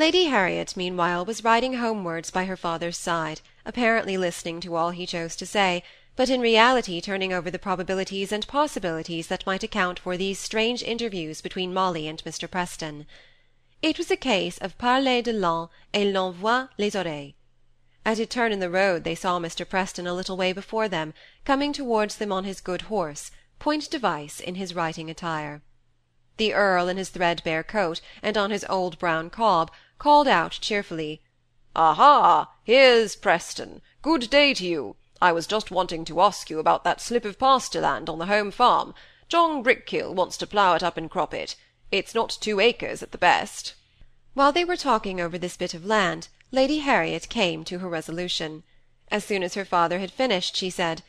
Lady Harriet, meanwhile, was riding homewards by her father's side, apparently listening to all he chose to say, but in reality turning over the probabilities and possibilities that might account for these strange interviews between Molly and Mr. Preston. It was a case of parler de l'un et l'on voit les oreilles. At a turn in the road they saw Mr. Preston a little way before them, coming towards them on his good horse, point device in his riding attire. The earl in his threadbare coat, and on his old brown cob, called out cheerfully, "Aha! here's Preston. Good day to you. I was just wanting to ask you about that slip of pasture land on the home farm. John Brickkill wants to plough it up and crop it. It's not two acres at the best." While they were talking over this bit of land, Lady Harriet came to her resolution. As soon as her father had finished, she said,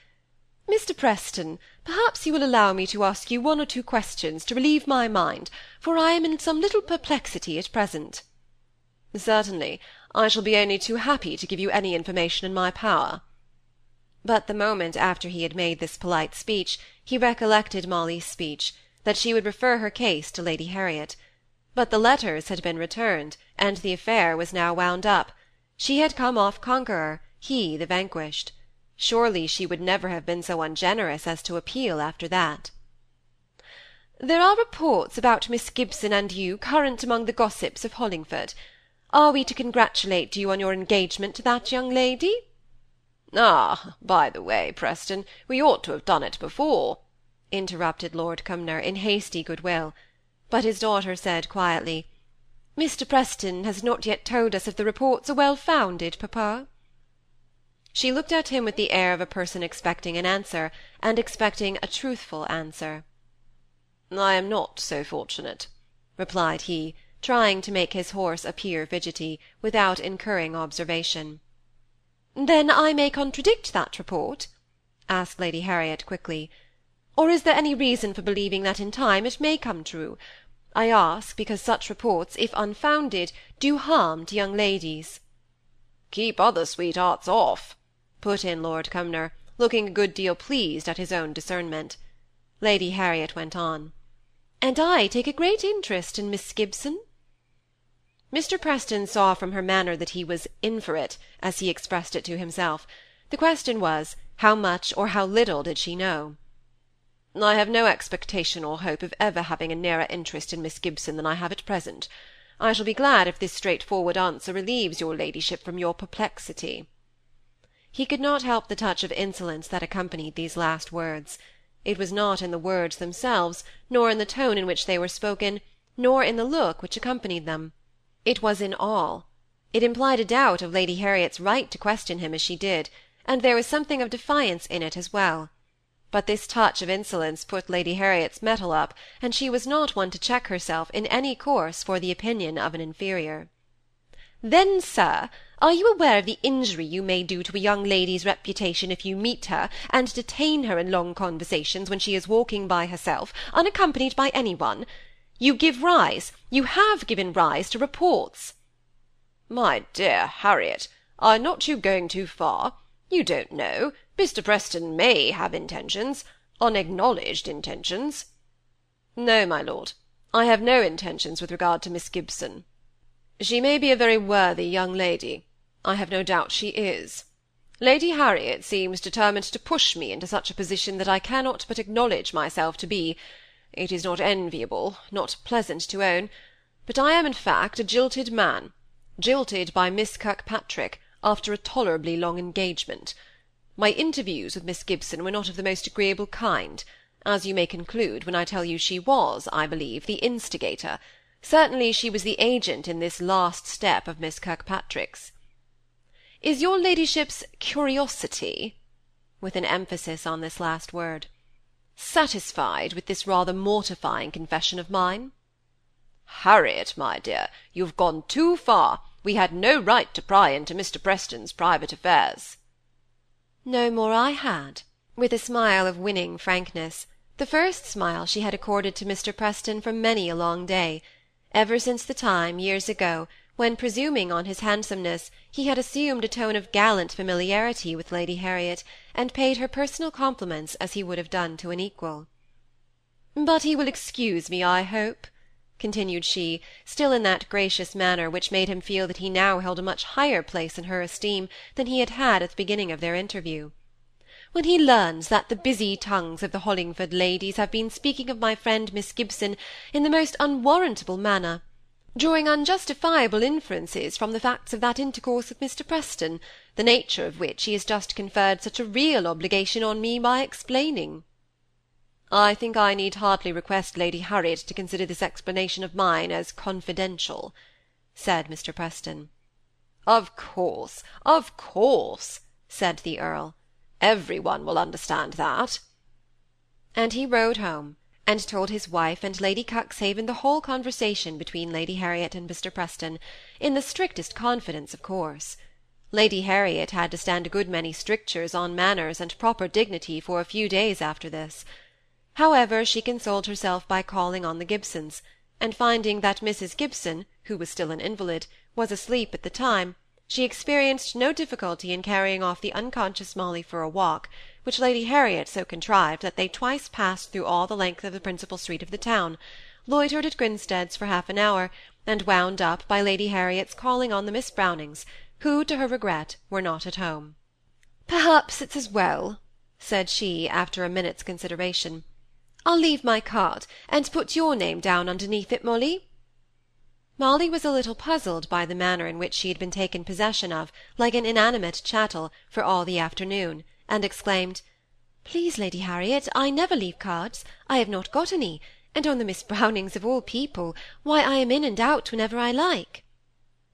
Mr. Preston, perhaps you will allow me to ask you one or two questions to relieve my mind, for I am in some little perplexity at present. Certainly. I shall be only too happy to give you any information in my power. But the moment after he had made this polite speech, he recollected Molly's speech, that she would refer her case to Lady Harriet. But the letters had been returned, and the affair was now wound up. She had come off conqueror, he the vanquished. Surely she would never have been so ungenerous as to appeal after that. There are reports about Miss Gibson and you current among the gossips of Hollingford. Are we to congratulate you on your engagement to that young lady? Ah, by the way, Preston, we ought to have done it before, interrupted Lord Cumnor in hasty goodwill. But his daughter said quietly, Mr. Preston has not yet told us if the reports are well founded, papa. She looked at him with the air of a person expecting an answer, and expecting a truthful answer. I am not so fortunate, replied he, trying to make his horse appear fidgety, without incurring observation. Then I may contradict that report? asked Lady Harriet quickly. Or is there any reason for believing that in time it may come true? I ask, because such reports, if unfounded, do harm to young ladies. Keep other sweethearts off, put in Lord Cumnor, looking a good deal pleased at his own discernment. Lady Harriet went on. And I take a great interest in Miss Gibson. Mr. Preston saw from her manner that he was in for it, as he expressed it to himself. The question was, how much or how little did she know? I have no expectation or hope of ever having a nearer interest in Miss Gibson than I have at present. I shall be glad if this straightforward answer relieves your ladyship from your perplexity. He could not help the touch of insolence that accompanied these last words. It was not in the words themselves, nor in the tone in which they were spoken, nor in the look which accompanied them. It was in all. It implied a doubt of Lady Harriet's right to question him as she did, and there was something of defiance in it as well. But this touch of insolence put Lady Harriet's mettle up, and she was not one to check herself in any course for the opinion of an inferior. Then, sir, are you aware of the injury you may do to a young lady's reputation if you meet her, and detain her in long conversations when she is walking by herself, unaccompanied by any one? You give rise, you have given rise to reports. My dear Harriet, are not you going too far? You don't know. Mr. Preston may have intentions, unacknowledged intentions. No, my lord, I have no intentions with regard to Miss Gibson. She may be a very worthy young lady. I have no doubt she is. Lady Harriet seems determined to push me into such a position that I cannot but acknowledge myself to be. It is not enviable, not pleasant to own, but I am in fact a jilted man, jilted by Miss Kirkpatrick, after a tolerably long engagement. My interviews with Miss Gibson were not of the most agreeable kind, as you may conclude when I tell you she was, I believe, the instigator. Certainly she was the agent in this last step of Miss Kirkpatrick's. Is your ladyship's curiosity, with an emphasis on this last word, satisfied with this rather mortifying confession of mine? Harriet, my dear, you've gone too far. We had no right to pry into Mr. Preston's private affairs. No more I had, with a smile of winning frankness, the first smile she had accorded to Mr. Preston for many a long day, ever since the time, years ago, when, presuming on his handsomeness, he had assumed a tone of gallant familiarity with Lady Harriet, and paid her personal compliments as he would have done to an equal. But he will excuse me, I hope, continued she, still in that gracious manner which made him feel that he now held a much higher place in her esteem than he had had at the beginning of their interview. When he learns that the busy tongues of the Hollingford ladies have been speaking of my friend Miss Gibson in the most unwarrantable manner, drawing unjustifiable inferences from the facts of that intercourse with Mr. Preston, the nature of which he has just conferred such a real obligation on me by explaining. I think I need hardly request Lady Harriet to consider this explanation of mine as confidential," said Mr. Preston. Of course, of course," said the Earl. Every one will understand that." And he rode home, and told his wife and Lady Cuxhaven the whole conversation between Lady Harriet and Mr. Preston, in the strictest confidence, of course. Lady Harriet had to stand a good many strictures on manners and proper dignity for a few days after this. However, she consoled herself by calling on the Gibsons, and finding that Mrs. Gibson, who was still an invalid, was asleep at the time, she experienced no difficulty in carrying off the unconscious Molly for a walk, which Lady Harriet so contrived that they twice passed through all the length of the principal street of the town, loitered at Grinstead's for half an hour, and wound up by Lady Harriet's calling on the Miss Brownings, who, to her regret, were not at home. "Perhaps it's as well," said she, after a minute's consideration. I'll leave my card, and put your name down underneath it, Molly." Molly was a little puzzled by the manner in which she had been taken possession of, like an inanimate chattel, for all the afternoon, and exclaimed, "Please, Lady Harriet, I never leave cards. I have not got any; and on the Miss Brownings of all people, why I am in and out whenever I like."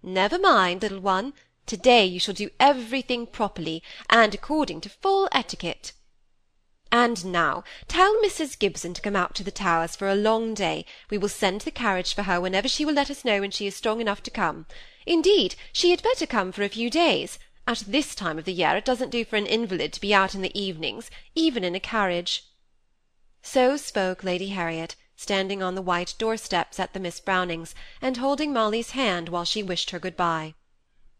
"Never mind, little one. To-day you shall do everything properly, and according to full etiquette. And now, tell Mrs. Gibson to come out to the Towers for a long day. We will send the carriage for her whenever she will let us know when she is strong enough to come. Indeed, she had better come for a few days. At this time of the year it doesn't do for an invalid to be out in the evenings, even in a carriage. So spoke Lady Harriet, standing on the white doorsteps at the Miss Brownings, and holding Molly's hand while she wished her good-bye.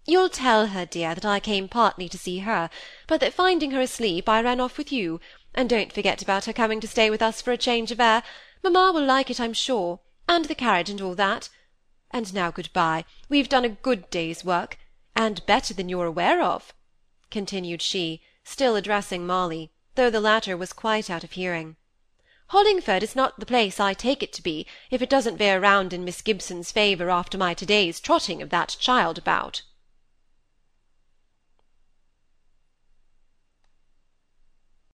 You'll tell her, dear, that I came partly to see her, but that finding her asleep, I ran off with you, and don't forget about her coming to stay with us for a change of air. Mamma will like it, I'm sure, and the carriage and all that. And now good-bye. We've done a good day's work, and better than you're aware of," continued she, still addressing Molly, though the latter was quite out of hearing. Hollingford is not the place I take it to be, if it doesn't veer round in Miss Gibson's favour after my to-day's trotting of that child about.